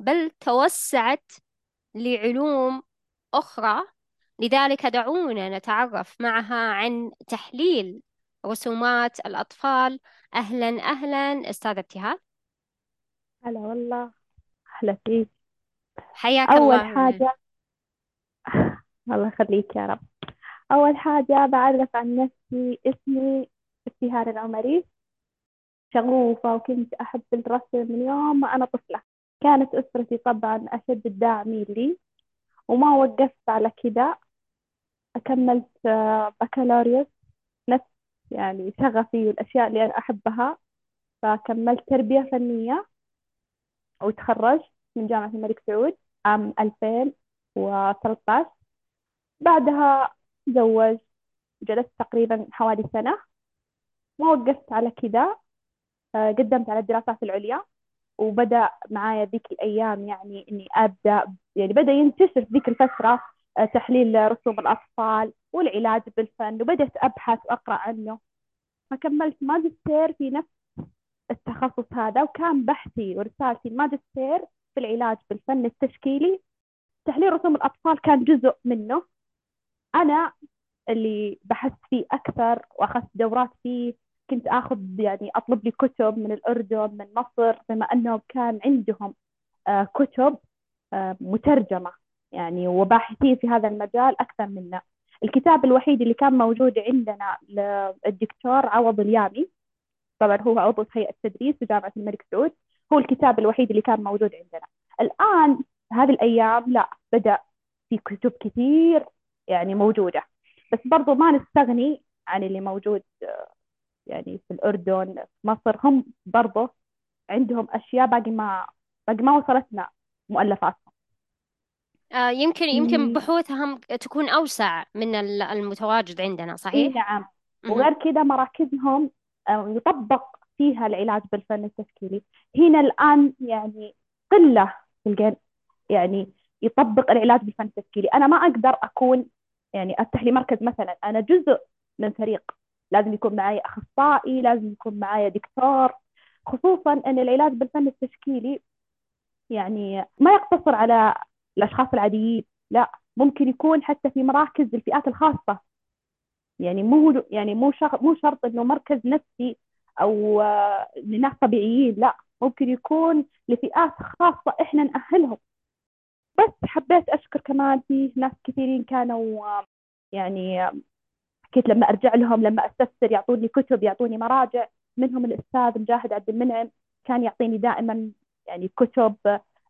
بل توسعت لعلوم أخرى. لذلك دعونا نتعرف معها عن تحليل رسومات الأطفال. أهلا أهلا. أستاذة ابتهال. هلا والله. أهلا فيك. حياك أول الله. حاجة الله يخليك يا رب. أول حاجة بعرف عن نفسي. اسمي ابتهال العمري. شغوفة وكنت أحب الرسم من يوم ما أنا طفلة. كانت أسرتي طبعا أشد الداعمين لي وما وقفت على كذا كملت آه، بكالوريوس نفس يعني شغفي والأشياء اللي أنا أحبها. فكملت تربية فنية وتخرجت من جامعة الملك سعود عام 2013 بعدها تزوجت جلست تقريبا حوالي سنة. ما وقفت على كذا آه، قدمت على الدراسات العليا. وبدأ معايا ذيك الأيام يعني إني أبدأ يعني بدأ ينتشر في ذيك الفترة آه، تحليل رسوم الأطفال والعلاج بالفن وبدأت أبحث وأقرأ عنه. فكملت ماجستير في نفس التخصص هذا وكان بحثي ورسالتي الماجستير في العلاج بالفن التشكيلي. تحليل رسوم الأطفال كان جزء منه. أنا اللي بحثت فيه أكثر وأخذت دورات فيه كنت آخذ يعني أطلب لي كتب من الأردن من مصر بما أنهم كان عندهم آه، كتب آه، مترجمة يعني وباحثين في هذا المجال أكثر منا. الكتاب الوحيد اللي كان موجود عندنا للدكتور عوض اليامي طبعا هو عضو في هيئة تدريس في جامعة الملك سعود هو الكتاب الوحيد اللي كان موجود عندنا. الآن هذه الأيام لا بدأ في كتب كثير يعني موجودة. بس برضو ما نستغني عن اللي موجود آه، يعني في الأردن في مصر هم برضو عندهم أشياء باقي ما باقي ما وصلتنا مؤلفاتهم آه يمكن يمكن. بحوثهم تكون أوسع من ال- المتواجد عندنا صحيح؟ نعم. وغير كذا مراكزهم آه، يطبق فيها العلاج بالفن التشكيلي هنا الآن يعني قلة تلقين يعني يطبق العلاج بالفن التشكيلي أنا ما أقدر أكون يعني أفتح لي مركز مثلا أنا جزء من فريق لازم يكون معي أخصائي لازم يكون معي دكتور. خصوصا أن العلاج بالفن التشكيلي يعني ما يقتصر على الأشخاص العاديين لا ممكن يكون حتى في مراكز الفئات الخاصة. يعني مو يعني مو شرط مو شرط إنه مركز نفسي أو آه، لناس طبيعيين لا ممكن يكون لفئات خاصة إحنا نأهلهم. بس حبيت أشكر كمان في ناس كثيرين كانوا آه، يعني آه، كنت لما أرجع لهم لما أستفسر يعطوني كتب يعطوني مراجع منهم الأستاذ مجاهد عبد المنعم كان يعطيني دائما يعني كتب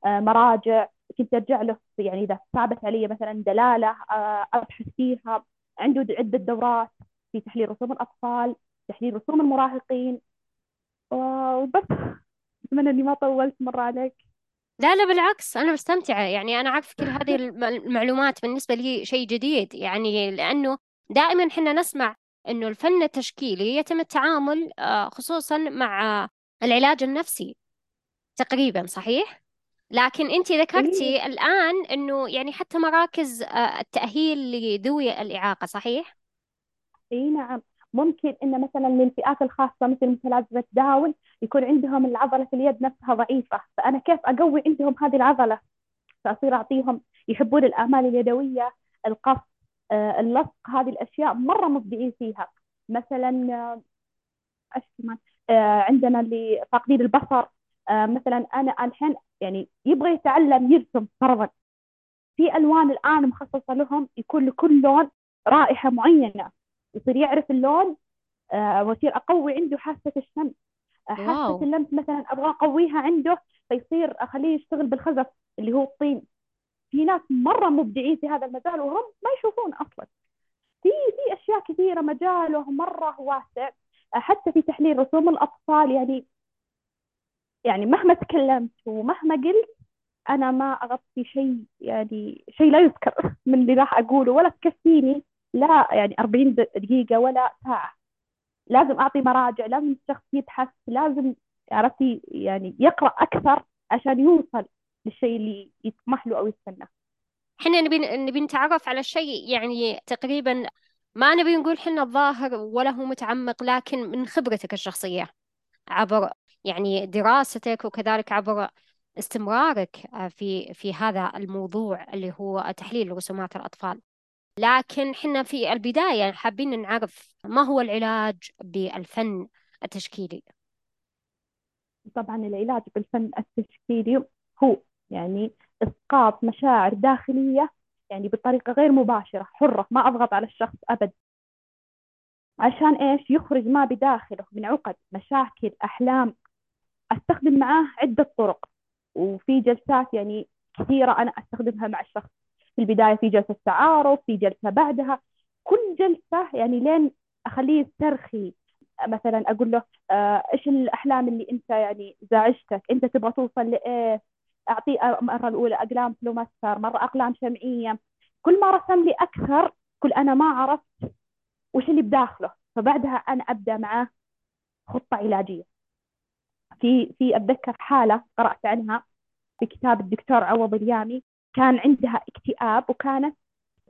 آه، مراجع. كنت أرجع له يعني إذا صعبت علي مثلا دلالة آه، أبحث فيها. عنده عده دورات في تحليل رسوم الأطفال تحليل رسوم المراهقين. وبس. أتمنى إني ما طولت مرة عليك. لا لا بالعكس. أنا مستمتعة. يعني أنا أعرف كل هذه الم- المعلومات بالنسبة لي شيء جديد. يعني لأنه دائما حنا نسمع إنه الفن التشكيلي يتم التعامل آه، خصوصا مع العلاج النفسي تقريبا صحيح؟ لكن أنت إيه ذكرتي الآن إنه يعني حتى مراكز آه، التأهيل لذوي الإعاقة صحيح؟ اي نعم ممكن إن مثلا للفئات الخاصة مثل متلازمة داون يكون عندهم العضلة في اليد نفسها ضعيفة فأنا كيف أقوي عندهم هذه العضلة فأصير أعطيهم يحبون الاعمال اليدوية القص آه، اللصق هذه الأشياء مرة مبدعين فيها. مثلا آه، آه، عندنا اللي فاقدين البصر. آه، مثلا أنا الحين يعني يبغى يتعلم يرسم فرضا. في ألوان الآن مخصصة لهم يكون لكل لون رائحة معينة. يصير يعرف اللون آه، وأصير أقوي عنده حاسة الشم آه، حاسة اللمس مثلا أبغى أقويها عنده فيصير أخليه يشتغل بالخزف اللي هو الطين. في ناس مرة مبدعين في هذا المجال وهم ما يشوفون أصلا. في في أشياء كثيرة مجاله مرة واسع حتى في تحليل رسوم الأطفال. يعني يعني مهما تكلمت ومهما قلت أنا ما أغطي شيء يعني شيء لا يذكر من اللي راح أقوله ولا تكفيني. لا يعني 40 دقيقة ولا ساعة. لازم أعطي مراجع لازم الشخص يبحث لازم عرفتي يعني يقرأ أكثر عشان يوصل للشيء اللي يطمح له أو يتمناه إحنا نبي نبي نتعرف على شيء يعني تقريبا ما نبي نقول حنا الظاهر ولا هو متعمق لكن من خبرتك الشخصية عبر يعني دراستك وكذلك عبر استمرارك في في هذا الموضوع اللي هو تحليل رسومات الأطفال. لكن حنا في البداية حابين نعرف ما هو العلاج بالفن التشكيلي؟ طبعا العلاج بالفن التشكيلي هو يعني إسقاط مشاعر داخلية يعني بطريقة غير مباشرة حرة ما أضغط على الشخص أبد. عشان إيش؟ يخرج ما بداخله من عقد مشاكل أحلام. أستخدم معاه عدة طرق وفي جلسات يعني كثيرة أنا أستخدمها مع الشخص. في البداية في جلسة تعارف في جلسة بعدها. كل جلسة يعني لين أخليه يسترخي. مثلا أقول له آه إيش الأحلام اللي أنت يعني زعجتك؟ أنت تبغى توصل لإيه؟ أعطيه المرة الأولى أقلام فلوماستر مرة أقلام شمعية. كل ما رسم لي أكثر كل أنا ما عرفت وش اللي بداخله. فبعدها أنا أبدأ معاه خطة علاجية. في في أتذكر حالة قرأت عنها في كتاب الدكتور عوض اليامي. كان عندها اكتئاب وكانت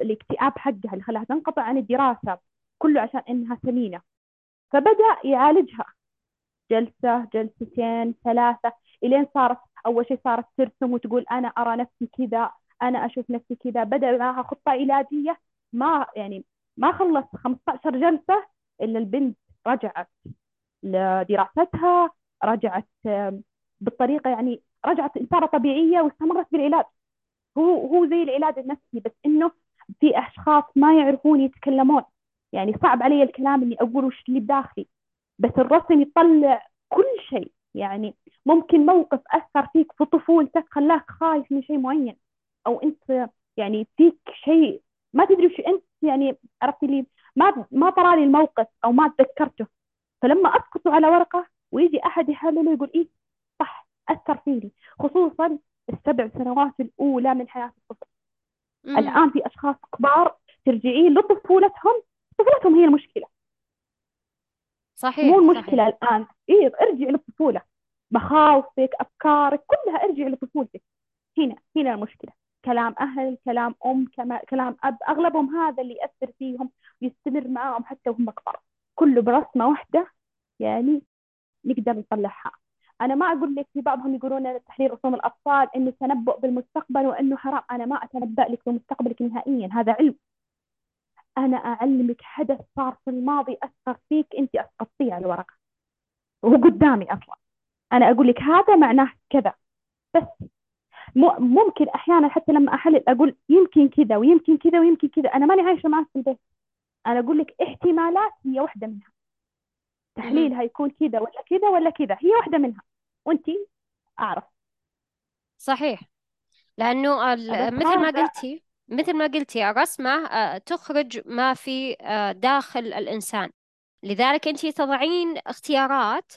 الاكتئاب حقها اللي خلاها تنقطع عن الدراسة كله عشان إنها سمينة. فبدأ يعالجها. جلسة جلستين ثلاثة إلين صارت أول شيء صارت ترسم وتقول أنا أرى نفسي كذا أنا أشوف نفسي كذا. بدأ معها خطة علاجية ما يعني ما خلص. 15 جلسة إلا البنت رجعت لدراستها رجعت بالطريقة يعني رجعت إنسانة طبيعية واستمرت بالعلاج. هو هو زي العلاج النفسي بس إنه في أشخاص ما يعرفون يتكلمون. يعني صعب علي الكلام إني أقول وش اللي بداخلي. بس الرسم يطلع كل شيء. يعني ممكن موقف أثر فيك في طفولتك خلاك خايف من شيء معين أو أنت يعني فيك شيء ما تدري وش أنت يعني عرفتي لي ما ما طرالي الموقف أو ما تذكرته. فلما أسقطه على ورقة ويجي أحد يحلله يقول إيه صح أثر فيني خصوصا السبع سنوات الأولى من حياة الطفل. الآن في أشخاص كبار ترجعين لطفولتهم طفولتهم هي المشكلة. صحيح مو المشكلة صحيح. الآن. إيه ارجع للطفولة. مخاوفك أفكارك كلها ارجع لطفولتك هنا هنا المشكلة. كلام أهل كلام أم كلام أب أغلبهم هذا اللي يأثر فيهم ويستمر معاهم حتى وهم كبار. كله برسمة واحدة يعني نقدر نطلعها. أنا ما أقول لك في بعضهم يقولون تحليل رسوم الأطفال إنه تنبؤ بالمستقبل وإنه حرام. أنا ما أتنبأ لك بمستقبلك نهائيا هذا علم. أنا أعلمك حدث صار في الماضي أثر فيك أنت أسقطتيه على الورقة. وهو قدامي أصلا. أنا أقول لك هذا معناه كذا. بس ممكن أحيانا حتى لما أحلل أقول يمكن كذا ويمكن كذا ويمكن كذا. أنا ماني عايشة معك في البيت. أنا أقول لك احتمالات هي واحدة منها. تحليلها يكون كذا ولا كذا ولا كذا. هي واحدة منها. وأنت أعرف. صحيح. لأنه مثل ما قلتي مثل ما قلتي الرسمة آه، تخرج ما في آه، داخل الإنسان. لذلك أنت تضعين اختيارات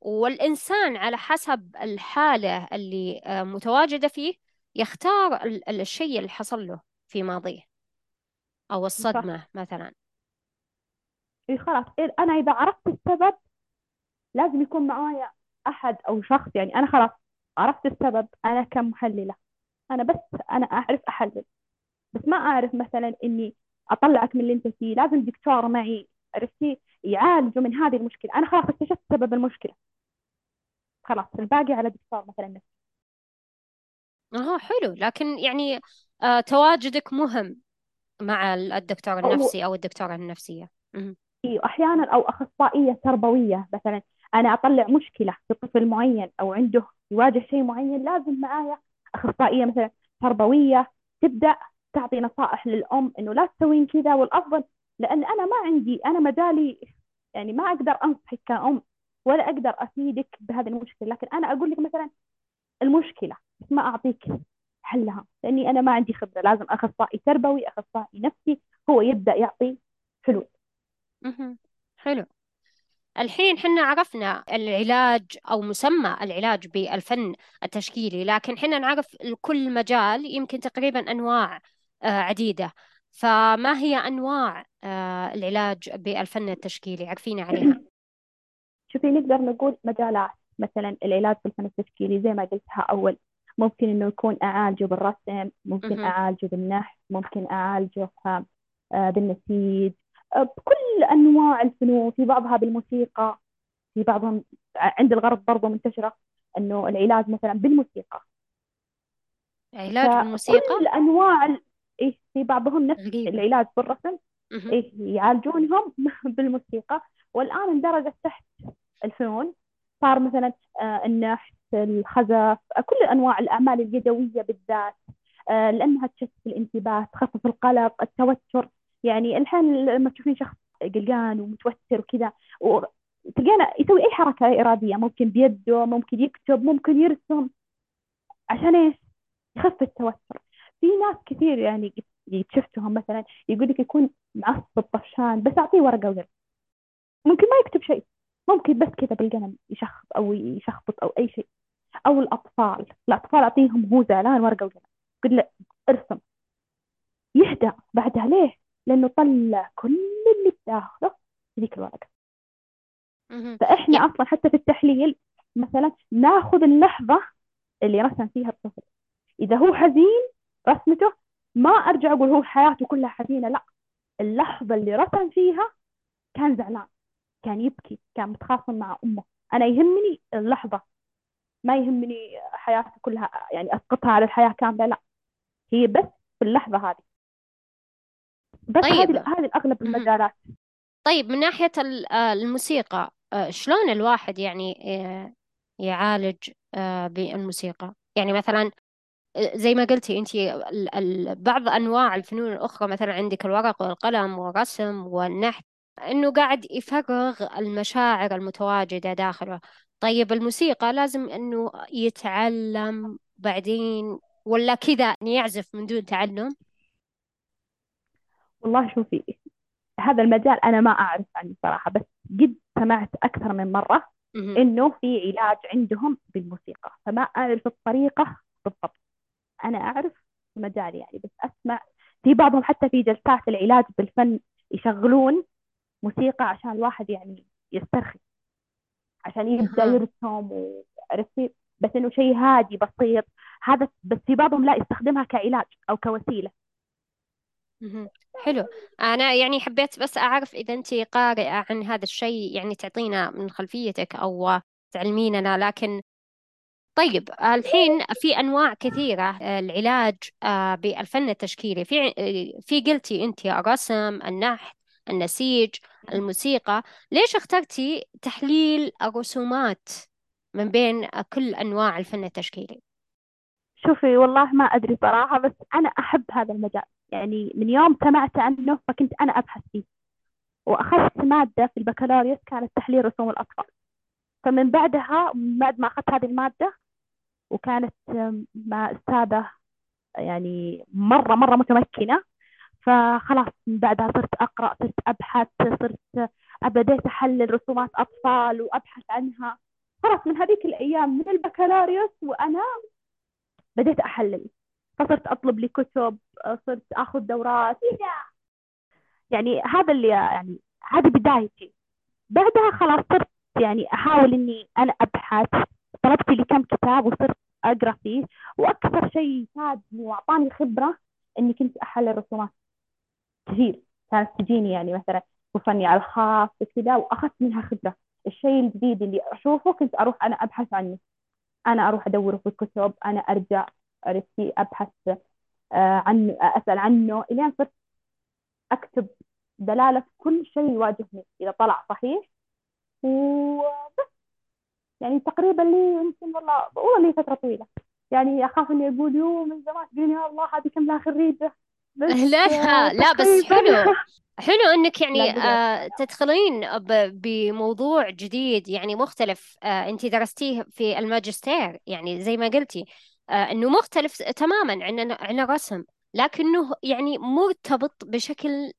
والإنسان على حسب الحالة اللي آه، متواجدة فيه يختار الشيء اللي حصل له في ماضيه أو الصدمة صح. مثلا. إيه خلاص. إيه أنا إذا عرفت السبب لازم يكون معايا أحد أو شخص يعني أنا خلاص عرفت السبب أنا كمحللة. أنا بس أنا أعرف أحلل. بس ما أعرف مثلا إني أطلعك من اللي أنت فيه. لازم دكتور معي عرفتي؟ يعالجوا من هذه المشكلة. أنا خلاص اكتشفت سبب المشكلة. خلاص الباقي على دكتور مثلا. نفسي آه حلو. لكن يعني آه تواجدك مهم مع الدكتور النفسي أو الدكتورة النفسية. أيوه أحيانا أو أخصائية تربوية مثلا. أنا أطلع مشكلة في طفل معين أو عنده يواجه شيء معين لازم معايا أخصائية مثلا تربوية تبدأ تعطي نصائح للأم إنه لا تسوين كذا. والأفضل لأن أنا ما عندي أنا مجالي يعني ما أقدر أنصحك كأم ولا أقدر أفيدك بهذه المشكلة. لكن أنا أقول لك مثلا المشكلة بس ما أعطيك حلها لأني أنا ما عندي خبرة. لازم أخصائي تربوي أخصائي نفسي هو يبدأ يعطي حلول. حلو. الحين حنا عرفنا العلاج أو مسمى العلاج بالفن التشكيلي لكن حنا نعرف كل مجال يمكن تقريبا أنواع آه، عديدة. فما هي أنواع آه، العلاج بالفن التشكيلي؟ عرفينا عليها. شوفي نقدر نقول مجالات مثلا العلاج بالفن التشكيلي زي ما قلتها أول ممكن إنه يكون أعالجه بالرسم ممكن. أعالجه بالنحت ممكن أعالجه آه، بالنسيج آه، بكل أنواع الفنون في بعضها بالموسيقى في بعضهم عند الغرب برضه منتشرة إنه العلاج مثلا بالموسيقى علاج بالموسيقى فكل أنواع. إيه في بعضهم نفس العلاج بالرسم. إيه يعالجونهم بالموسيقى والآن اندرجت تحت الفنون صار مثلا آه، النحت الخزف كل أنواع الأعمال اليدوية بالذات آه، لأنها تشتت الانتباه تخفف القلق التوتر. يعني الحين لما تشوفين شخص قلقان ومتوتر وكذا تلقينا يسوي أي حركة إرادية ممكن بيده ممكن يكتب ممكن يرسم عشان إيش؟ يخفف التوتر. في ناس كثير يعني شفتهم مثلا يقول لك يكون معصب طفشان بس أعطيه ورقة وقلم. ممكن ما يكتب شيء. ممكن بس كذا بالقلم يشخص أو يشخبط أو أي شيء. أو الأطفال. الأطفال أعطيهم هو زعلان ورقة وقلم. قل له ارسم. يهدأ. بعدها ليه؟ لأنه طلع كل اللي بداخله في ذيك. فإحنا يعني أصلا حتى في التحليل مثلا ناخذ اللحظة اللي رسم فيها الطفل. إذا هو حزين رسمته ما أرجع أقول هو حياته كلها حزينة لا. اللحظة اللي رسم فيها كان زعلان. كان يبكي كان متخاصم مع أمه. أنا يهمني اللحظة ما يهمني حياته كلها يعني أسقطها على الحياة كاملة لا. هي بس في اللحظة هذه. بس طيب. هذه هذه مهم. المجالات. طيب من ناحية ال- آه، الموسيقى آه، شلون الواحد يعني آه، يعالج بالموسيقى؟ يعني مثلا زي ما قلتي انت بعض أنواع الفنون الأخرى مثلا عندك الورق والقلم والرسم والنحت. إنه قاعد يفرغ المشاعر المتواجدة داخله. طيب الموسيقى لازم إنه يتعلم بعدين ولا كذا يعزف من دون تعلم؟ والله شوفي هذا المجال أنا ما أعرف عنه صراحة بس قد سمعت أكثر من مرة مهم. إنه في علاج عندهم بالموسيقى فما أعرف الطريقة بالضبط. أنا أعرف في مجالي يعني بس أسمع في بعضهم حتى في جلسات العلاج بالفن يشغلون موسيقى عشان الواحد يعني يسترخي عشان يبدأ أها. يرسم وعرفتي بس إنه شيء هادي بسيط هذا بس في بعضهم لا يستخدمها كعلاج أو كوسيلة مهم. حلو أنا يعني حبيت بس أعرف إذا أنت قارئة عن هذا الشيء يعني تعطينا من خلفيتك أو تعلميننا لكن طيب الحين في أنواع كثيرة آه، العلاج آه، بالفن التشكيلي في آه، في قلتي أنت الرسم النحت النسيج الموسيقى. ليش اخترتي تحليل الرسومات من بين كل أنواع الفن التشكيلي؟ شوفي والله ما أدري صراحة بس أنا أحب هذا المجال. يعني من يوم سمعت عنه فكنت أنا أبحث فيه. وأخذت مادة في البكالوريوس كانت تحليل رسوم الأطفال. فمن بعدها بعد ما أخذت هذه المادة وكانت مع أستاذة يعني مرة مرة متمكنة فخلاص من بعدها صرت أقرأ صرت أبحث صرت بديت أحلل رسومات أطفال وأبحث عنها. خلاص من هذيك الأيام من البكالوريوس وأنا بديت أحلل. فصرت أطلب لي كتب صرت أخذ دورات. يعني هذا اللي يعني هذه بدايتي. بعدها خلاص صرت يعني أحاول إني أنا أبحث. طلبت لي كم كتاب وصرت أقرأ فيه. وأكثر شيء فادني وأعطاني خبرة إني كنت أحلل رسومات. كثير كانت تجيني يعني مثلا وفني على الخاص وكذا وأخذت منها خبرة. الشيء الجديد اللي أشوفه كنت أروح أنا أبحث عنه. أنا أروح أدوره في الكتب أنا أرجع عرفتي أبحث آه، عنه أسأل عنه. إلين صرت أكتب دلالة في كل شيء يواجهني. إذا طلع صحيح وبس. يعني تقريبا لي يمكن والله والله لي فترة طويلة. يعني أخاف إني أقول يو من زمان. تقولين يا الله هذه كم لها خريجة. بس لا آه، لا بس حلو. حلو إنك يعني آه تدخلين بموضوع جديد يعني مختلف آه انت درستيه في الماجستير يعني زي ما قلتي آه إنه مختلف تماما عن عن الرسم لكنه يعني مرتبط بشكل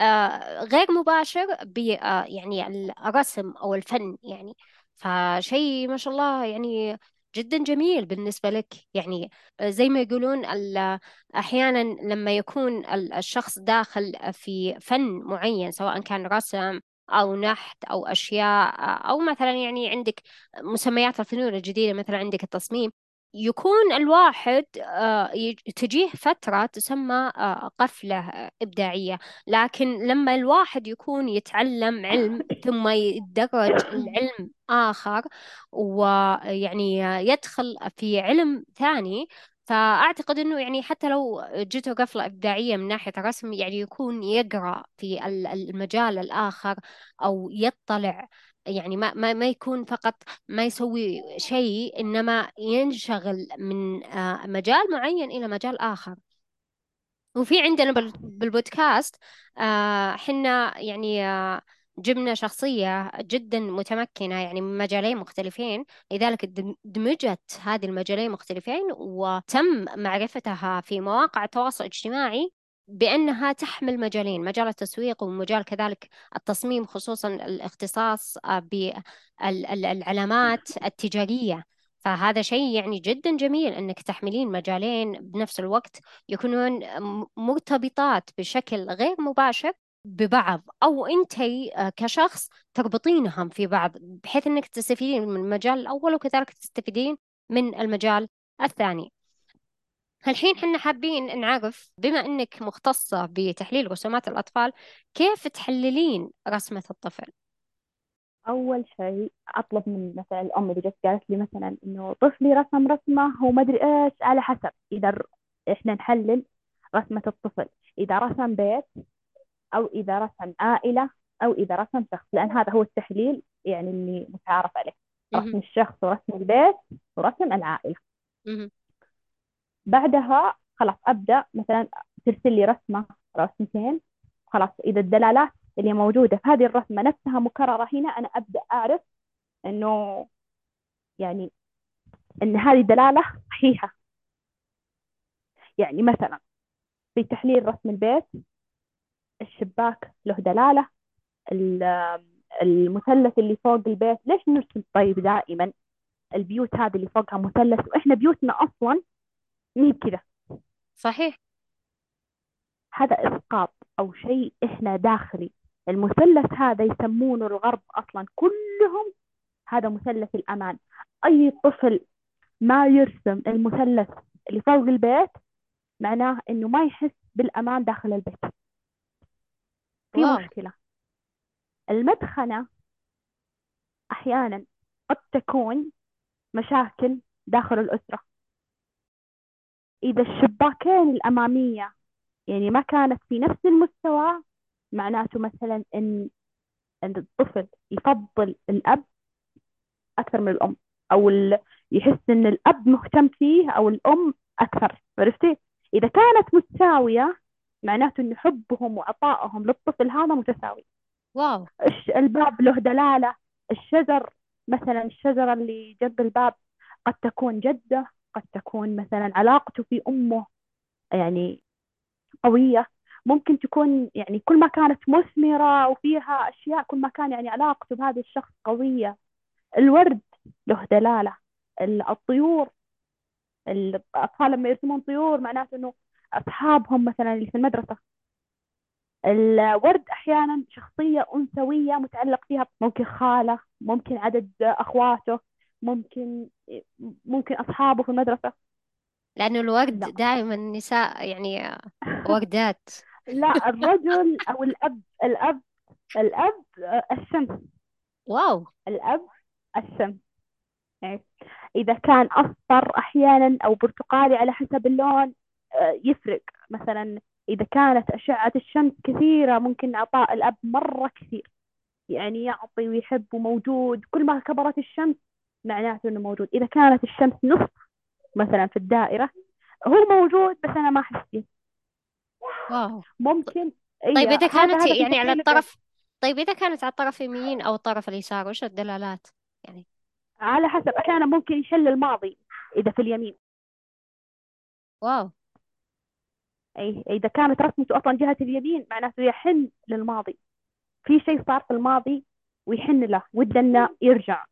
آه، غير مباشر ب آه، يعني الرسم أو الفن يعني. فشيء ما شاء الله يعني جدا جميل بالنسبة لك. يعني زي ما يقولون أحيانا لما يكون ال- الشخص داخل في فن معين سواء كان رسم أو نحت أو أشياء أو مثلا يعني عندك مسميات الفنون الجديدة مثلا عندك التصميم يكون الواحد آه، تجيه فترة تسمى آه، قفلة إبداعية. لكن لما الواحد يكون يتعلم علم ثم يتدرج العلم آخر ويعني يدخل في علم ثاني فأعتقد أنه يعني حتى لو جته قفلة إبداعية من ناحية الرسم يعني يكون يقرأ في ال- المجال الآخر أو يطلع يعني ما ما ما يكون فقط ما يسوي شيء إنما ينشغل من آه، مجال معين إلى مجال آخر. وفي عندنا بال- بالبودكاست آه، حنا يعني آه، جبنا شخصية جدا متمكنة يعني من مجالين مختلفين. لذلك دم- دمجت هذه المجالين مختلفين وتم معرفتها في مواقع التواصل الاجتماعي. بأنها تحمل مجالين مجال التسويق ومجال كذلك التصميم خصوصا الاختصاص آه، بالعلامات التجارية. فهذا شيء يعني جدا جميل إنك تحملين مجالين بنفس الوقت يكونون مرتبطات بشكل غير مباشر ببعض أو انتي آه، كشخص تربطينهم في بعض بحيث إنك تستفيدين من المجال الأول وكذلك تستفيدين من المجال الثاني. الحين حنا حابين نعرف بما إنك مختصة بتحليل رسومات الأطفال كيف تحللين رسمة الطفل أول شيء أطلب من مثلا الأم إذا جت قالت لي مثلا إنه طفلي رسم رسمة هو ما أدري إيش على حسب إذا إحنا نحلل رسمة الطفل إذا رسم بيت أو إذا رسم عائلة أو إذا رسم شخص لأن هذا هو التحليل يعني اللي متعارف عليه. رسم الشخص ورسم البيت ورسم العائلة. بعدها خلاص أبدأ مثلا ترسل لي رسمة رسمتين خلاص إذا الدلالات اللي موجودة في هذه الرسمة نفسها مكررة هنا أنا أبدأ أعرف إنه يعني إن هذه دلالة صحيحة. يعني مثلا في تحليل رسم البيت الشباك له دلالة ال- المثلث اللي فوق البيت ليش نرسم؟ طيب دائما البيوت هذه اللي فوقها مثلث وإحنا بيوتنا أصلا مي كذا صحيح. هذا إسقاط أو شيء إحنا داخلي. المثلث هذا يسمونه الغرب أصلا كلهم هذا مثلث الأمان. أي طفل ما يرسم المثلث اللي فوق البيت معناه إنه ما يحس بالأمان داخل البيت. في واو. مشكلة. المدخنة أحيانا قد تكون مشاكل داخل الأسرة. إذا الشباكين الأمامية يعني ما كانت في نفس المستوى معناته مثلا إن إن الطفل يفضل الأب أكثر من الأم أو ال... يحس إن الأب مهتم فيه أو الأم أكثر عرفتي؟ إذا كانت متساوية معناته إن حبهم وعطائهم للطفل هذا متساوي واو الباب له دلالة الشجر مثلا الشجرة اللي جنب الباب قد تكون جدة قد تكون مثلا علاقته في أمه يعني قوية. ممكن تكون يعني كل ما كانت مثمرة وفيها أشياء كل ما كان يعني علاقته بهذا الشخص قوية. الورد له دلالة. ال- الطيور الأطفال لما يرسمون طيور معناته إنه أصحابهم مثلا اللي في المدرسة. الورد أحيانا شخصية أنثوية متعلق فيها ممكن خالة ممكن عدد أخواته. ممكن ممكن أصحابه في المدرسة. لأنه الورد لا. دائما النساء يعني وردات لا الرجل أو الأب الأب الأب الشمس واو. الأب الشمس يعني إذا كان أصفر أحيانا أو برتقالي على حسب اللون آه، يفرق. مثلا إذا كانت أشعة الشمس كثيرة ممكن عطاء الأب مرة كثير. يعني يعطي ويحب وموجود. كل ما كبرت الشمس معناته إنه موجود. إذا كانت الشمس نصف مثلا في الدائرة هو موجود بس أنا ما أحس فيه. واو. ممكن طيب أي إذا هذا كانت هذا في يعني على الطرف طيب إذا كانت على الطرف اليمين أو الطرف اليسار وش الدلالات؟ يعني على حسب أحيانا ممكن يحل الماضي إذا في اليمين. واو. أي إذا كانت رسمته أصلا جهة اليمين معناته يحن للماضي. في شيء صار في الماضي ويحن له وده إنه يرجع.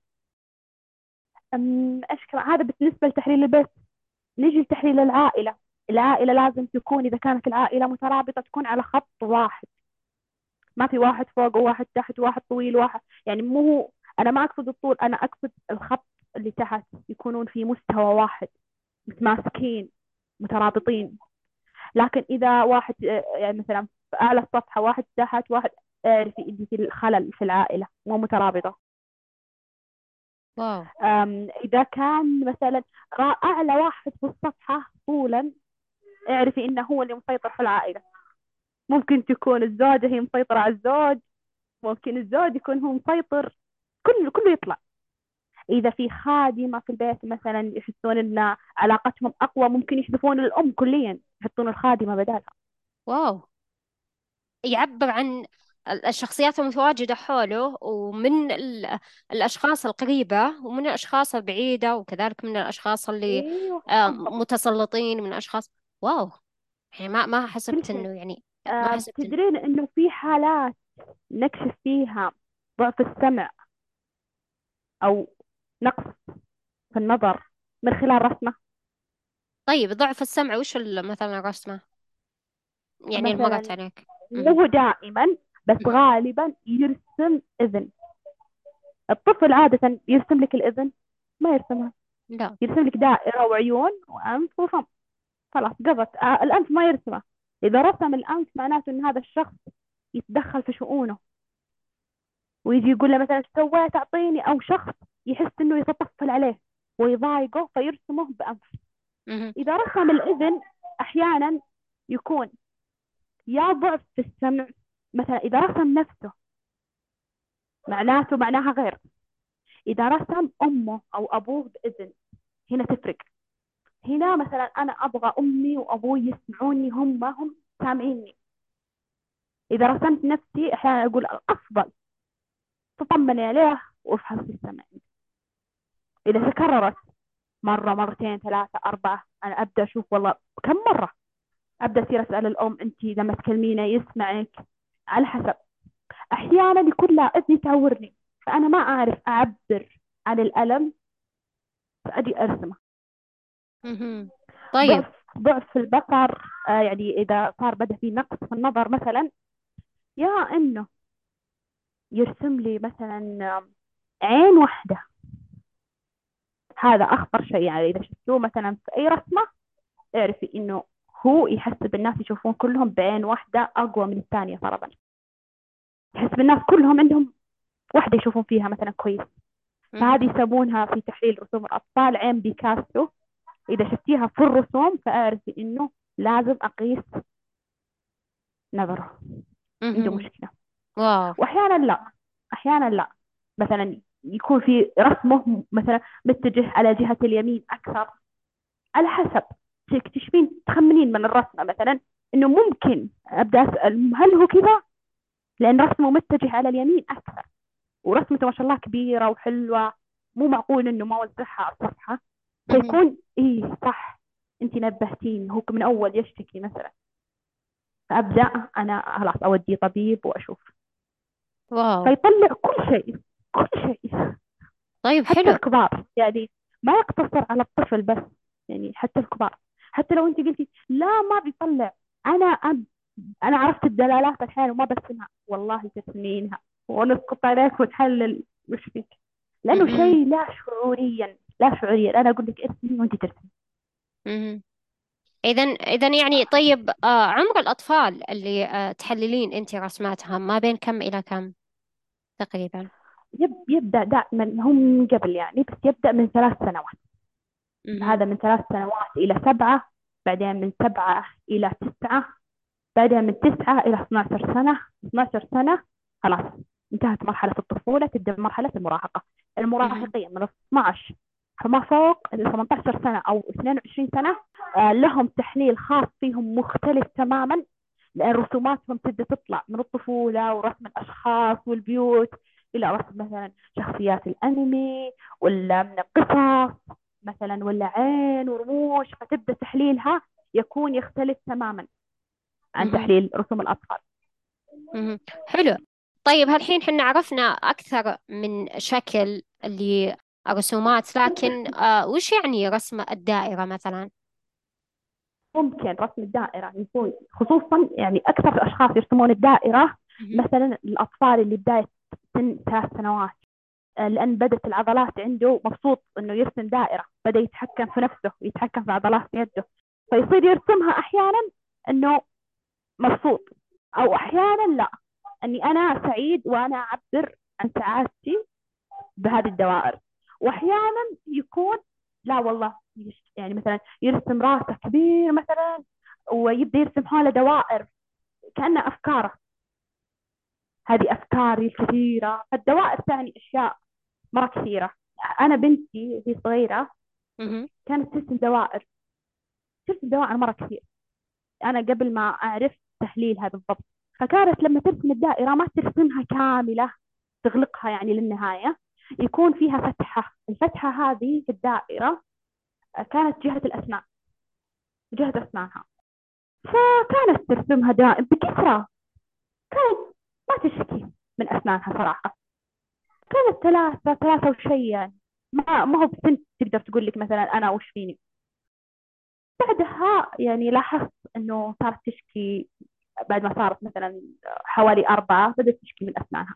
كمان؟ هذا بالنسبة لتحليل البيت نيجي لتحليل العائلة. العائلة لازم تكون إذا كانت العائلة مترابطة تكون على خط واحد. ما في واحد فوق وواحد تحت وواحد طويل وواحد. يعني مو أنا ما أقصد الطول أنا أقصد الخط اللي تحت. يكونون في مستوى واحد. متماسكين مترابطين. لكن إذا واحد آه، يعني مثلا في أعلى الصفحة واحد تحت واحد إن في الخلل في العائلة مو مترابطة. واو. إذا كان مثلا أعلى واحد في الصفحة طولا اعرفي إنه هو اللي مسيطر في العائلة. ممكن تكون الزوجة هي مسيطرة على الزوج ممكن الزوج يكون هو مسيطر. كله كله يطلع. إذا في خادمة في البيت مثلا يحسون إن علاقتهم أقوى ممكن يحذفون الأم كليا يحطون الخادمة بدالها. واو. يعبر عن الشخصيات المتواجدة حوله ومن ال- الأشخاص القريبة ومن الأشخاص البعيدة وكذلك من الأشخاص اللي أيوه. آه، متسلطين من أشخاص واو. يعني ما ما حسبت إنه يعني ما آه حسبت إنه تدرين إنه في حالات نكشف فيها ضعف السمع أو نقص في النظر من خلال رسمة. طيب ضعف السمع وش مثلا الرسمة؟ يعني مرت عليك. مو دائما بس. غالبا يرسم إذن. الطفل عادة يرسم لك الإذن ما يرسمها. لا. يرسم لك دائرة وعيون وأنف وفم. خلاص قضت آه الأنف ما يرسمه. إذا رسم الأنف معناته إن هذا الشخص يتدخل في شؤونه. ويجي يقول له مثلا إيش سويت؟ أعطيني. أو شخص يحس إنه يتطفل عليه ويضايقه فيرسمه بأنف. إذا رسم الإذن أحيانا يكون يا ضعف في السمع مثلا إذا رسم نفسه معناته معناها غير. إذا رسم أمه أو أبوه بإذن هنا تفرق. هنا مثلا أنا أبغى أمي وأبوي يسمعوني هم هم سامعيني. إذا رسمت نفسي أحيانا أقول الأفضل تطمني عليه وافحصي السمع إذا تكررت مرة مرتين ثلاثة أربعة أنا أبدأ أشوف والله كم مرة؟ أبدأ أصير أسأل الأم أنت لما تكلمينه يسمعك؟ على حسب. أحيانا يكون لا إذني تعورني فأنا ما أعرف أعبر عن الألم فأجي أرسمه. طيب. ضعف ضعف البصر آه يعني إذا صار بدأ في نقص في النظر مثلا يا إنه يرسم لي مثلا آم، عين واحدة. هذا أخطر شيء يعني إذا شفتوه مثلا في أي رسمة اعرفي إنه هو يحسب الناس يشوفون كلهم بعين واحدة أقوى من الثانية طبعا يحسب الناس كلهم عندهم واحدة يشوفون فيها مثلا كويس. فهذه يسمونها في تحليل رسوم الأطفال عين بيكاسو إذا شفتيها في الرسوم فأعرفي إنه لازم أقيس نظره. عنده. مشكلة. واو. وأحيانا لا. أحيانا لا. مثلا يكون في رسمه مثلا متجه على جهة اليمين أكثر. على حسب. تكتشفين تخمنين من الرسمة مثلا إنه ممكن أبدأ أسأل هل هو كذا؟ لأن رسمه متجه على اليمين أكثر. ورسمته ما شاء الله كبيرة وحلوة مو معقول إنه ما وزعها على الصفحة. مهم. فيكون إيه صح أنت نبهتيني هو من أول يشتكي مثلا. فأبدأ أنا خلاص أوديه طبيب وأشوف. واو. فيطلع كل شيء كل شيء. طيب حتى حلو. الكبار يعني ما يقتصر على الطفل بس يعني حتى الكبار. حتى لو انت قلتي لا ما بيطلع. أنا أب... أنا عرفت الدلالات الحين وما برسمها والله ترسمينها ونسقط عليك وتحلل. وش فيك؟ لأنه. شيء لا شعوريا. لا شعوريا. أنا أقول لك ارسمي وأنت ترسمي. إذا إذا يعني طيب آه عمر الأطفال اللي آه تحللين أنت رسماتهم ما بين كم إلى كم تقريبا؟ يب... يبدأ دائما. هم من قبل يعني بس يبدأ من ثلاث سنوات. هذا من ثلاث سنوات إلى سبعة بعدين من سبعة إلى تسعة بعدين من تسعة إلى 12 سنة 12 سنة خلاص. انتهت مرحلة الطفولة تبدأ مرحلة المراهقة. المراهقين من 12 فما فوق ال 18 سنة أو 22 سنة آه، لهم تحليل خاص فيهم مختلف تماما لأن رسوماتهم تبدأ تطلع من الطفولة ورسم الأشخاص والبيوت إلى رسم مثلا شخصيات الأنمي ولا من القصص. مثلا ولا عين ورموش فتبدأ تحليلها يكون يختلف تماما عن. تحليل رسوم الأطفال مهم. حلو طيب هالحين حنا عرفنا أكثر من شكل للرسومات لكن آه وش يعني رسم الدائرة مثلا؟ ممكن رسم الدائرة يكون خصوصا يعني أكثر الأشخاص يرسمون الدائرة. مثلا الأطفال اللي بداية سن ثلاث سنوات لأن بدت العضلات عنده مبسوط إنه يرسم دائرة بدأ يتحكم في نفسه ويتحكم في عضلات يده. فيصير يرسمها أحيانا إنه مبسوط أو أحيانا لا. إني أنا سعيد وأنا أعبر عن سعادتي بهذه الدوائر. وأحيانا يكون لا والله يعني مثلا يرسم راسه كبير مثلا ويبدأ يرسم حوله دوائر كأنها أفكاره. هذه أفكاري الكثيرة. فالدوائر تعني أشياء مرة كثيرة. أنا بنتي وهي صغيرة. كانت ترسم دوائر. ترسم دوائر مرة كثير. أنا قبل ما أعرف تحليلها بالضبط. فكانت لما ترسم الدائرة ما ترسمها كاملة تغلقها يعني للنهاية يكون فيها فتحة. الفتحة هذه في الدائرة آه، كانت جهة الأسنان. جهة أسنانها. فكانت ترسمها دائم بكثرة. كانت ما تشتكي من أسنانها صراحة. كانت ثلاثة ثلاثة وشي يعني. ما ما هو بسن تقدر تقول لك مثلا أنا وش فيني. بعدها يعني لاحظت إنه صارت تشكي بعد ما صارت مثلا حوالي أربعة بدأت تشكي من أسنانها.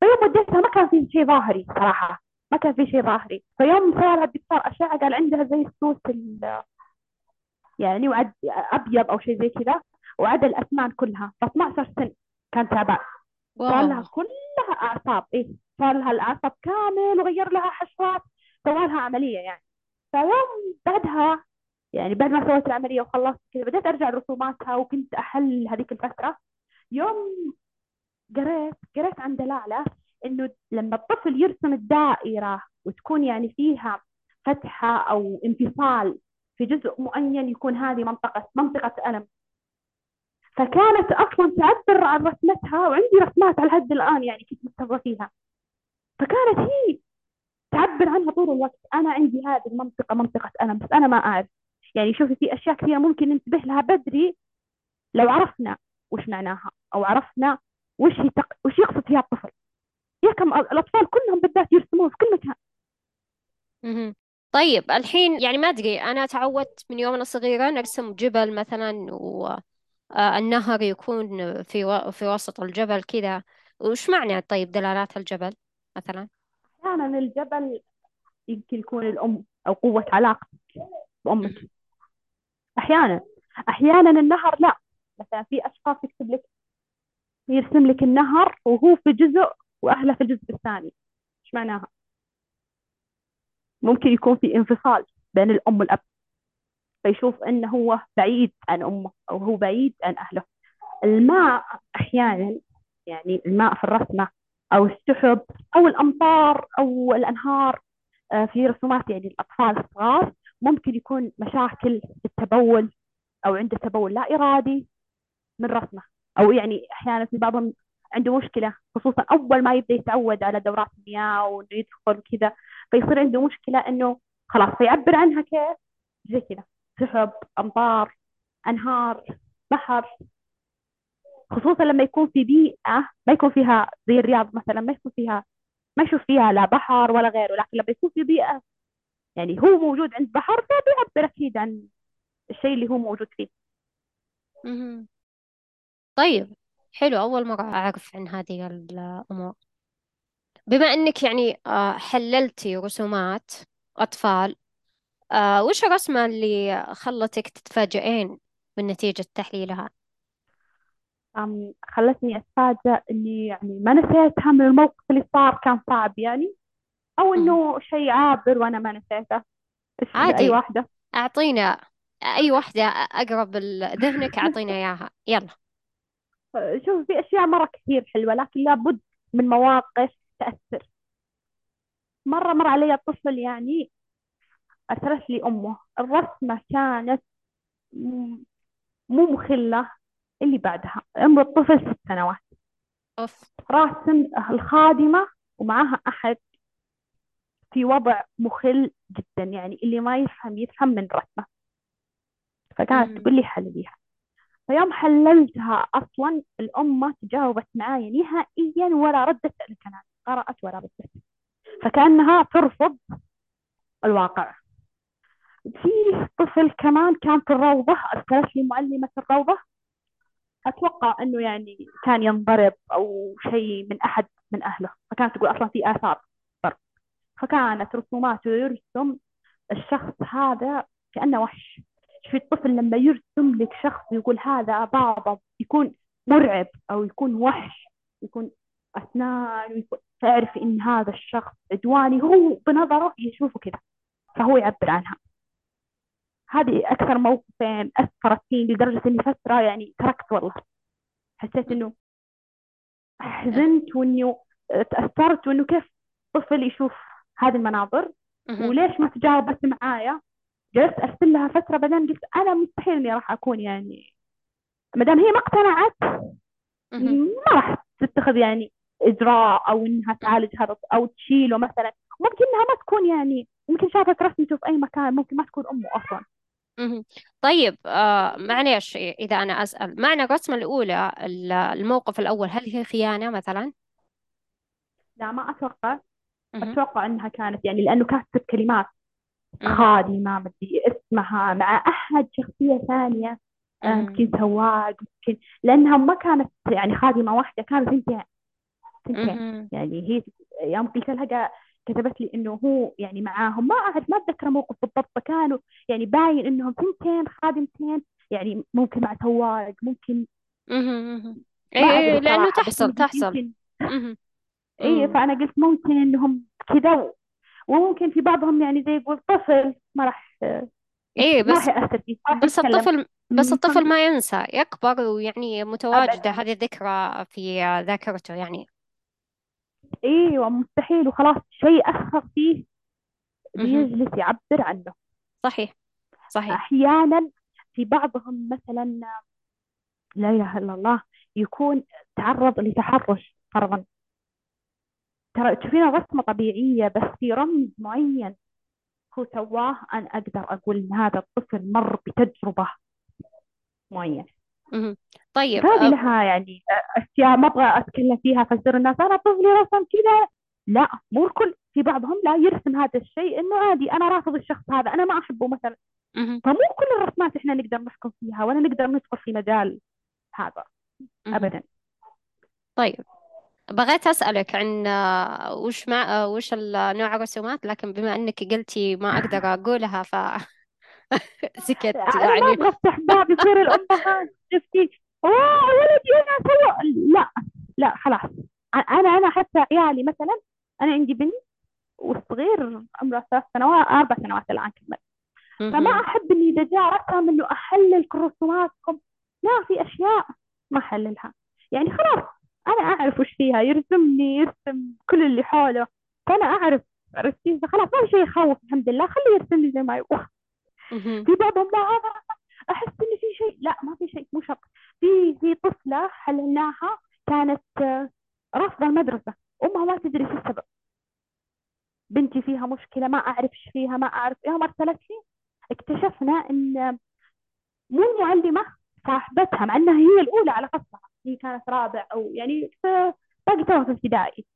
فيوم وديتها ما كان في شيء ظاهري صراحة. ما كان في شيء ظاهري. فيوم لها الدكتور أشعة قال عندها زي السوس ال- يعني وعد أبيض أو شيء زي كذا وعدا الأسنان كلها. ف 12 سن كان تعبان. صار لها واو كلها أعصاب. إيه صار لها الأعصاب كامل وغير لها حشوات سوى لها عملية يعني. فيوم بعدها يعني بعد ما سويت العملية وخلصت كذا بديت أرجع رسوماتها وكنت أحل هذيك الفترة. يوم قريت قريت عن دلالة إنه لما الطفل يرسم الدائرة وتكون يعني فيها فتحة أو انفصال في جزء معين يكون هذه منطقة منطقة ألم. فكانت أصلا تعبر عن رسمتها وعندي رسمات على حد الآن يعني كنت مستمرة فيها. فكانت هي تعبر عنها طول الوقت. أنا عندي هذه المنطقة منطقة ألم بس أنا ما أعرف. يعني شوفي في أشياء كثيرة ممكن ننتبه لها بدري لو عرفنا وش معناها أو عرفنا وش هي تق... وش يقصد فيها الطفل. يا كم الأطفال كلهم بالذات يرسمون في كل مكان. طيب الحين يعني ما أدري أنا تعودت من يوم أنا صغيرة نرسم جبل مثلا والنهر يكون في و... في وسط الجبل كذا. وش معنى طيب دلالات الجبل مثلا؟ أحيانا الجبل يمكن يكون الأم أو قوة علاقتك بأمك. أحيانا أحيانا النهر لا. مثلا في أشخاص يكتب لك يرسم لك النهر وهو في جزء وأهله في الجزء الثاني. إيش معناها؟ ممكن يكون في انفصال بين الأم والأب. فيشوف إنه هو بعيد عن أمه أو هو بعيد عن أهله. الماء أحيانا يعني الماء في الرسمة أو السحب أو الأمطار أو الأنهار آه، في رسومات يعني الأطفال الصغار ممكن يكون مشاكل في التبول أو عنده تبول لا إرادي من رسمة. أو يعني أحيانا في بعضهم عنده مشكلة خصوصا أول ما يبدأ يتعود على دورات المياه وإنه يدخل كذا فيصير عنده مشكلة إنه خلاص فيعبر عنها كيف؟ زي كذا. سحب أمطار أنهار بحر. خصوصا لما يكون في بيئة ما يكون فيها زي الرياض مثلا ما يكون فيها ما يشوف فيها لا بحر ولا غيره. لكن لما يكون في بيئة يعني هو موجود عند بحر فبيعبر أكيد عن الشيء اللي هو موجود فيه. طيب حلو. أول مرة أعرف عن هذه الأمور. بما أنك يعني آه، حللتي رسومات أطفال آه، وش الرسمة اللي خلتك تتفاجئين من نتيجة تحليلها؟ أم خلتني أتفاجأ إني يعني ما نسيتها من الموقف اللي صار كان صعب يعني. أو. إنه شيء عابر وأنا ما نسيته. إيش أي عادي. واحدة؟ أعطينا أي واحدة أقرب ذهنك أعطينا إياها. يلا. شوف في أشياء مرة كثير حلوة لكن لابد من مواقف تأثر. مرة مر علي طفل يعني أرسلت لي أمه. الرسمة كانت مو مخلة اللي بعدها. عمر الطفل ست سنوات. أوف. راسم الخادمة ومعاها أحد في وضع مخل جدا يعني اللي ما يفهم يفهم من رسمة. فكانت. تقول لي حلليها فيوم حللتها أصلا الأم ما تجاوبت معايا نهائيا ولا ردت الكلام. قرأت ولا ردت. فكأنها ترفض الواقع. في طفل كمان كان في الروضة أرسلت لي معلمة الروضة. أتوقع أنه يعني كان ينضرب أو شيء من أحد من أهله. فكانت تقول أصلا في آثار. ضرب فكانت رسوماته يرسم الشخص هذا كأنه وحش. في الطفل لما يرسم لك شخص يقول هذا بابا يكون مرعب أو يكون وحش يكون أسنان ويكون تعرف إن هذا الشخص عدواني هو بنظره يشوفه كذا فهو يعبر عنها. هذه أكثر موقفين أثرت فيني لدرجة إني فترة يعني تركت والله. حسيت إنه حزنت وإنه تأثرت وإنه كيف طفل يشوف هذه المناظر وليش ما تجاوبت معايا؟ جلست أرسل لها فترة بعدين قلت أنا مستحيل إني راح أكون يعني ما دام هي ما اقتنعت ما راح تتخذ يعني إجراء أو إنها تعالج هذا أو تشيله مثلا. ممكن إنها ما تكون يعني ممكن شافت رسمته في أي مكان ممكن ما تكون أمه أصلا. طيب آه معليش إذا أنا أسأل معنى الرسمة الأولى الموقف الأول هل هي خيانة مثلا؟ لا ما أتوقع. أتوقع إنها كانت يعني لأنه كاتب كلمات خادمة مدري اسمها مع أحد شخصية ثانية يمكن سواق يمكن لأنها ما كانت يعني خادمة واحدة كانوا ثنتين ثنتين يعني هي يوم قلت لها كتبت لي إنه هو يعني معاهم. ما أعرف ما أتذكر موقف بالضبط. فكانوا يعني باين إنهم ثنتين خادمتين يعني ممكن مع سواق ممكن إيه لأنه تحصل تحصل. إيه فأنا قلت ممكن إنهم كذا وممكن في بعضهم يعني زي يقول طفل ما راح إيه بس بس الطفل بس الطفل ما ينسى يكبر ويعني متواجدة هذه الذكرى في ذاكرته يعني. إيوه مستحيل وخلاص شيء أثر فيه بيجلس يعبر عنه. صحيح صحيح. أحيانا في بعضهم مثلا لا إله إلا الله يكون تعرض لتحرش فرضا ترى تشوفين الرسمة طبيعية بس في رمز معين هو سواه أنا أقدر أقول إن هذا الطفل مر بتجربة معينة. طيب هذه لها يعني أشياء ما أبغى أتكلم فيها فتصير الناس أنا طفلي رسم كذا. لا مو الكل في بعضهم لا يرسم هذا الشيء إنه عادي أنا رافض الشخص هذا أنا ما أحبه مثلا. فمو كل الرسمات إحنا نقدر نحكم فيها ولا نقدر ندخل في مجال هذا أبدا. طيب بغيت أسألك عن آه، وش مع آه، وش نوع الرسومات؟ لكن بما أنك قلتي ما أقدر أقولها ف سكت أنا ما يعني. أبغى أفتح باب يصير الأمهات شفتي؟ أوه ولدي أنا سوى لا لا خلاص. أنا أنا حتى عيالي مثلا أنا عندي بنت والصغير عمره ثلاث سنوات أربع سنوات الآن كمل. فما أحب إني إذا جاء رسم إنه أحلل رسوماتكم لا في أشياء ما أحللها. يعني خلاص أنا أعرف وش فيها. يرسمني يرسم كل اللي حوله. فأنا أعرف عرفتي فخلاص ما في شيء يخوف الحمد لله. خليه يرسمني زي ما يبغى في بعضهم لا هذا أحس إن في شيء. لا ما في شيء مو شرط في في طفلة حللناها كانت رافضة المدرسة. أمها ما تدري شو السبب. بنتي فيها مشكلة ما أعرف إيش فيها ما أعرف. يوم أرسلت لي اكتشفنا إن مو المعلمة صاحبتها مع إنها هي الأولى على فصلها هي كانت رابع أو يعني باقي توها في ابتدائي.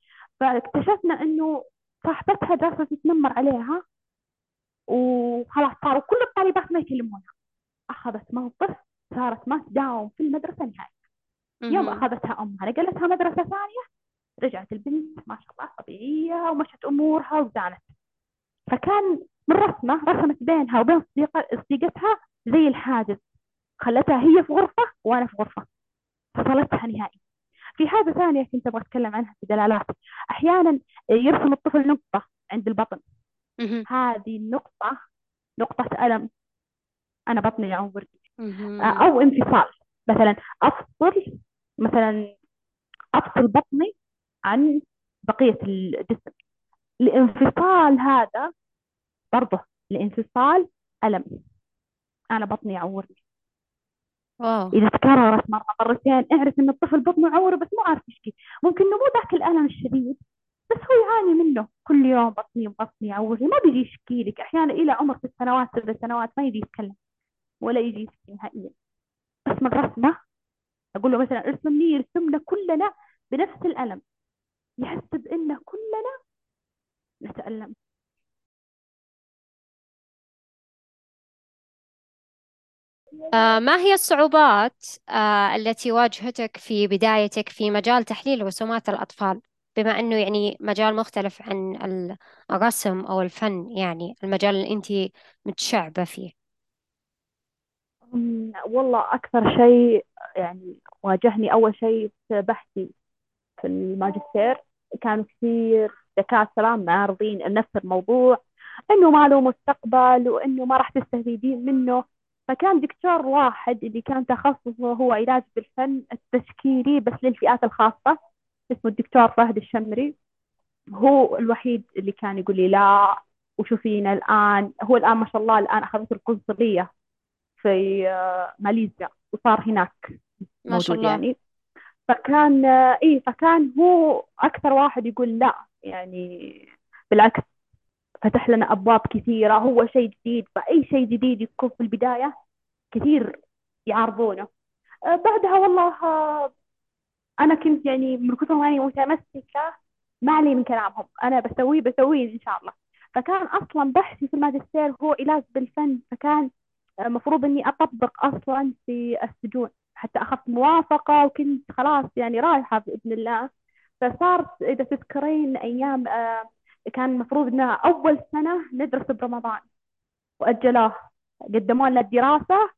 فاكتشفنا إنه صاحبتها جالسة تتنمر عليها وخلاص صاروا كل الطالبات ما يكلمونها. أخذت موقف صارت ما تداوم في المدرسة نهائي. يوم أخذتها أمها نقلتها مدرسة ثانية رجعت البنت ما شاء الله طبيعية ومشت أمورها وزانت. فكان من رسمة رسمت بينها وبين صديقتها زي الحاجز. خلتها هي في غرفة وأنا في غرفة. فصلتها نهائي. في حاجة ثانية كنت أبغى أتكلم عنها في دلالات. أحيانا يرسم الطفل نقطة عند البطن. هذه النقطة نقطة ألم. أنا بطني يعور. أو انفصال. مثلا أفصل مثلا أفصل بطني عن بقية الجسم. الانفصال هذا برضه الانفصال ألم. أنا بطني يعورني. واو. إذا تكررت مرة مرتين اعرف إن الطفل بطنه يعور بس مو عارف يشكي ممكن إنه مو ذاك الألم الشديد بس هو يعاني منه. كل يوم بطني بطني يعورني. ما بيجي يشكي لك. أحيانا إلى عمر ست سنوات سبع سنوات ما يجي يتكلم. ولا يجي نهائيا. اسم الرسمة أقول له مثلا ارسم لي يرسمنا كلنا بنفس القلم يحس بأن كلنا نتألم. آه ما هي الصعوبات آه التي واجهتك في بدايتك في مجال تحليل رسومات الأطفال؟ بما أنه يعني مجال مختلف عن ال- الرسم أو الفن يعني المجال اللي أنت متشعبة فيه. والله أكثر شيء يعني واجهني أول شيء في بحثي في الماجستير كانوا كثير دكاترة معارضين نفس الموضوع إنه ما له مستقبل وإنه ما راح تستفيدين منه. فكان دكتور واحد اللي كان تخصصه هو علاج بالفن التشكيلي بس للفئات الخاصة اسمه الدكتور فهد الشمري. هو الوحيد اللي كان يقول لي لا وشوفينا الآن هو الآن ما شاء الله الآن أخذت القنصلية. في آه، ماليزيا وصار هناك ما شاء موجود الله. يعني. فكان آه، إيه فكان هو أكثر واحد يقول لا يعني بالعكس فتح لنا أبواب كثيرة هو شيء جديد فأي شيء جديد يكون في البداية كثير يعارضونه آه، بعدها والله أنا كنت يعني من كثر ما أني متمسكة ما علي من كلامهم. أنا بسويه بسويه إن شاء الله. فكان أصلا بحثي في الماجستير هو علاج بالفن فكان المفروض إني أطبق أصلا في السجون. حتى أخذت موافقة وكنت خلاص يعني رايحة بإذن الله. فصارت إذا تذكرين أيام آه، كان المفروض إنها أول سنة ندرس برمضان. وأجلوه قدموا لنا الدراسة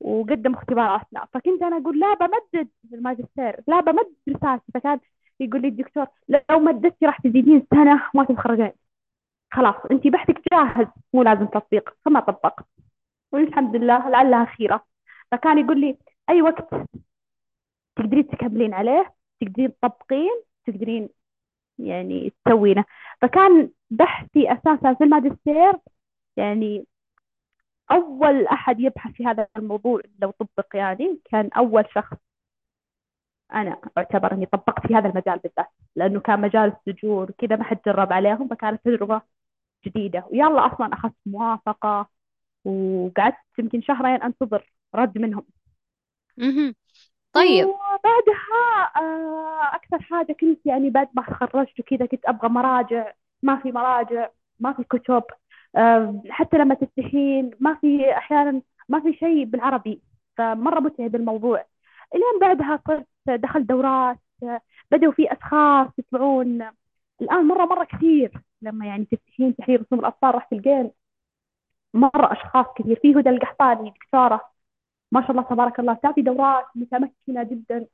وقدم اختباراتنا. فكنت أنا أقول لا بمدد الماجستير لا بمدد رسالتي فكان يقول لي الدكتور لو مددتي راح تزيدين سنة ما تتخرجين. خلاص أنت بحثك جاهز مو لازم تطبيق فما طبقت. والحمد لله لعلها خيرة فكان يقول لي أي وقت تقدرين تكملين عليه؟ تقدرين تطبقين؟ تقدرين يعني تسوينه. فكان بحثي أساسا في الماجستير يعني أول أحد يبحث في هذا الموضوع لو طبق يعني كان أول شخص أنا أعتبر إني طبقت في هذا المجال بالذات لأنه كان مجال السجون كذا ما حد جرب عليهم فكانت تجربة جديدة. ويلا أصلا أخذت موافقة وقعدت يمكن شهرين أنتظر رد منهم. مهم. طيب. وبعدها آه، أكثر حاجة كنت يعني بعد ما تخرجت وكذا كنت أبغى مراجع. ما في مراجع ما في كتب. آه، حتى لما تفتحين ما في أحيانا ما في شيء بالعربي. فمرة متعب الموضوع إلين بعدها صرت دخلت دورات. بدأوا في أشخاص يطلعون الآن مرة مرة كثير لما يعني تفتحين تحرير رسوم الأطفال راح تلقين. مرة أشخاص كثير في هدى القحطاني دكتورة. ما شاء الله تبارك الله تعطي دورات متمكنة جدا.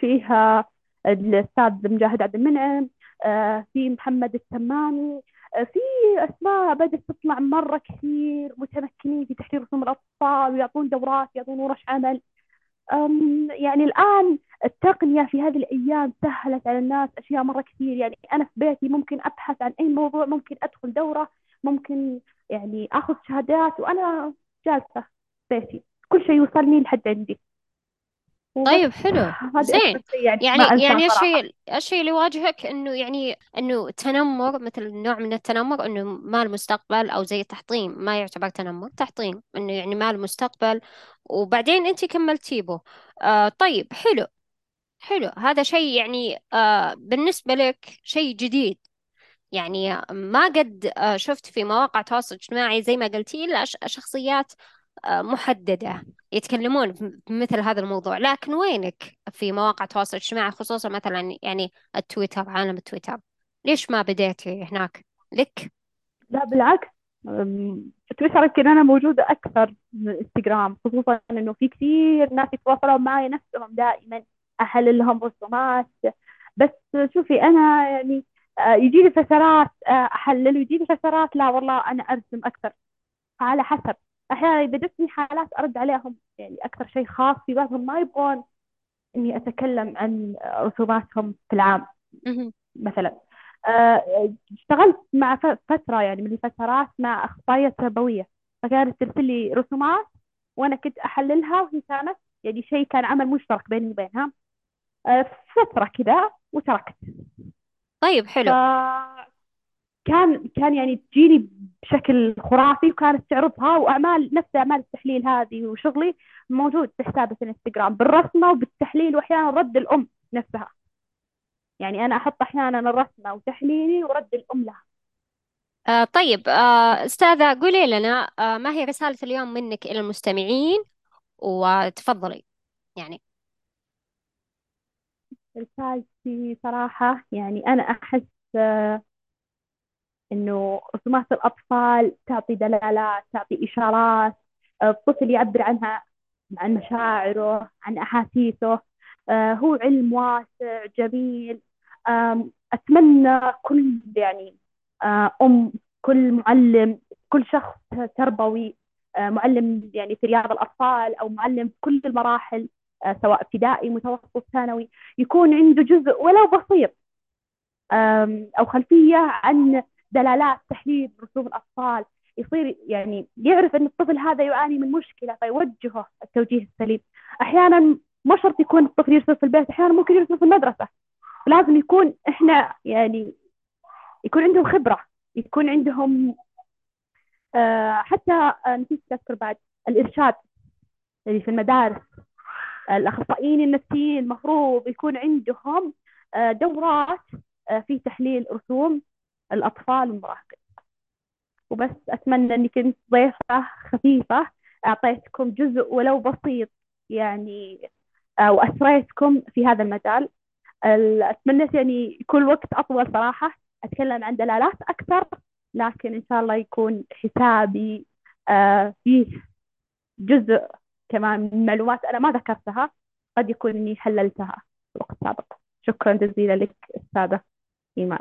فيها الأستاذ مجاهد عبد المنعم آه، في محمد التمامي آه، في أسماء بدأت تطلع مرة كثير متمكنين في تحرير رسوم الأطفال ويعطون دورات يعطون ورش عمل. يعني الآن التقنية في هذه الأيام سهلت على الناس أشياء مرة كثير. يعني أنا في بيتي ممكن أبحث عن أي موضوع ممكن أدخل دورة ممكن يعني أخذ شهادات وأنا جالسة في بيتي. كل شيء يوصلني لحد عندي. طيب حلو. هذا زين. يعني يعني يعني الشيء الشيء اللي يواجهك إنه يعني إنه تنمر مثل نوع من التنمر إنه ما المستقبل أو زي التحطيم ما يعتبر تنمر تحطيم. إنه يعني ما المستقبل. وبعدين أنت كملتي به. آه طيب حلو. حلو. هذا شيء يعني آه بالنسبة لك شيء جديد. يعني ما قد آه، شفت في مواقع التواصل الاجتماعي زي ما قلتي إلا شخصيات آه، محددة يتكلمون مثل هذا الموضوع. لكن وينك في مواقع التواصل الاجتماعي خصوصا مثلا يعني التويتر عالم التويتر؟ ليش ما بديتي هناك؟ لك؟ لا بالعكس. تويتر يمكن أنا موجودة أكثر من الانستغرام خصوصا إنه في كثير ناس يتواصلون معي نفسهم دائما أحلل لهم رسومات. بس شوفي أنا يعني آه، يجيني فترات آه، أحلل ويجيني فترات لا والله أنا أرسم أكثر. على حسب. أحيانا إذا جتني حالات أرد عليهم يعني أكثر شيء خاص في بعضهم ما يبغون إني أتكلم عن رسوماتهم في العام. مثلا آه، اشتغلت مع ف- فترة يعني من الفترات مع أخصائية تربوية. فكانت ترسل لي رسومات وأنا كنت أحللها وهي كانت يعني شيء كان عمل مشترك بيني وبينها. فترة كذا وتركت. طيب حلو. كان كان يعني تجيني بشكل خرافي وكانت تعرضها وأعمال نفس أعمال التحليل هذه وشغلي موجود في حسابي في الانستغرام بالرسمة وبالتحليل وأحيانا رد الأم نفسها. يعني أنا أحط أحيانا الرسمة وتحليلي ورد الأم لها. آه طيب آه أستاذة قولي لنا آه ما هي رسالة اليوم منك إلى المستمعين؟ وتفضلي. يعني رسالتي صراحة يعني أنا أحس آه، إنه رسومات الأطفال تعطي دلالات تعطي إشارات آه، الطفل يعبر عنها عن مشاعره عن أحاسيسه آه، هو علم واسع جميل. أتمنى كل يعني أم كل معلم كل شخص تربوي معلم يعني في رياض الأطفال أو معلم في كل المراحل سواء ابتدائي متوسط ثانوي يكون عنده جزء ولو بسيط. آم، أو خلفية عن دلالات تحليل رسوم الأطفال. يصير يعني يعرف أن الطفل هذا يعاني من مشكلة فيوجهه التوجيه السليم. أحيانا ما شرط يكون الطفل يرسم في البيت أحيانا ممكن يرسم في المدرسة. لازم يكون إحنا يعني يكون عندهم خبرة يكون عندهم آه، حتى آه، نسيت أذكر بعد الإرشاد. اللي في المدارس. الأخصائيين النفسيين المفروض يكون عندهم آه، دورات آه، في تحليل رسوم الأطفال والمراهقين. وبس أتمنى أني كنت ضيفة خفيفة أعطيتكم جزء ولو بسيط يعني آه، وأسريتكم في هذا المجال. ال- أتمنى يعني يكون الوقت أطول صراحة. أتكلم عن دلالات أكثر لكن إن شاء الله يكون حسابي فيه جزء كمان معلومات أنا ما ذكرتها قد يكون إني حللتها في وقت سابق. شكرا جزيلا لك أستاذة إيمان.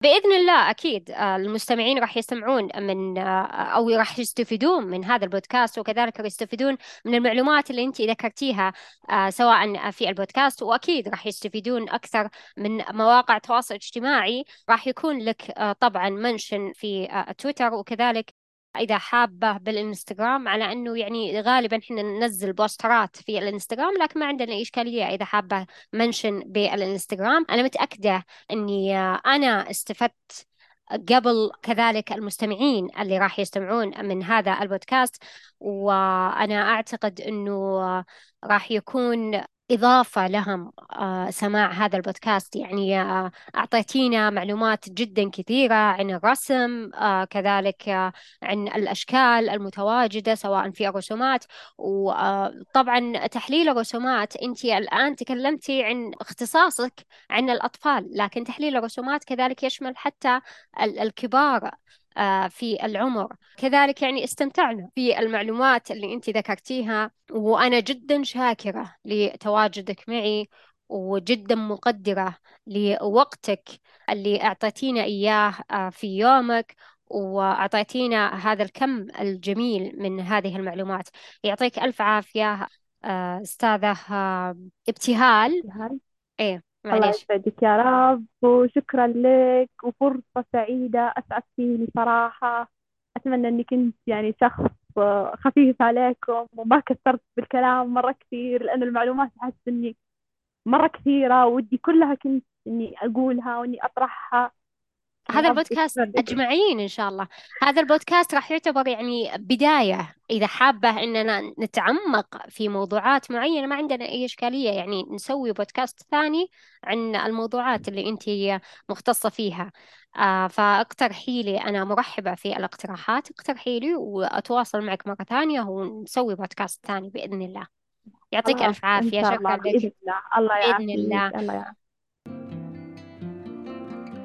بإذن الله أكيد آه، المستمعين راح يستمعون من آه، أو راح يستفيدون من هذا البودكاست وكذلك يستفيدون من المعلومات اللي أنت ذكرتيها آه، سواء في البودكاست وأكيد راح يستفيدون أكثر من مواقع التواصل الاجتماعي. راح يكون لك طبعا منشن في تويتر وكذلك إذا حابة بالإنستغرام على أنه يعني غالبا إحنا ننزل بوسترات في الإنستغرام لكن ما عندنا إشكالية إذا حابة منشن بالإنستغرام. أنا متأكدة أني آه، أنا استفدت قبل كذلك المستمعين اللي راح يستمعون من هذا البودكاست وأنا أعتقد أنه راح يكون إضافة لهم آه، سماع هذا البودكاست. يعني آه، أعطيتينا معلومات جدا كثيرة عن الرسم آه، كذلك عن الأشكال المتواجدة سواء في الرسومات. وطبعا تحليل الرسومات أنت الآن تكلمتي عن اختصاصك عن الأطفال لكن تحليل الرسومات كذلك يشمل حتى ال- الكبار. في العمر. كذلك يعني استمتعنا في المعلومات اللي أنت ذكرتيها وأنا جدا شاكرة لتواجدك معي وجدا مقدرة لوقتك اللي أعطيتينا إياه آه، في يومك وأعطيتينا هذا الكم الجميل من هذه المعلومات. يعطيك ألف عافية آه، أستاذة آه، ابتهال. إيه. الله يسعدك يا رب وشكرا لك وفرصة سعيدة أسعدتيني صراحة. أتمنى إني كنت يعني شخص خفيف عليكم وما كثرت بالكلام مرة كثير لأن المعلومات أحس إني مرة كثيرة ودي كلها كنت إني أقولها وإني أطرحها. هذا البودكاست أجمعين إن شاء الله. هذا البودكاست راح يعتبر يعني بداية إذا حابة إننا نتعمق في موضوعات معينة ما عندنا أي إشكالية يعني نسوي بودكاست ثاني عن الموضوعات اللي أنت مختصة فيها. آه فاقترحي لي أنا مرحبة في الاقتراحات اقترحي لي وأتواصل معك مرة ثانية ونسوي بودكاست ثاني بإذن الله. يعطيك عافية. شاء شكرا الله لك. بإذن الله الله يعافيك. الله. الله يعافيك.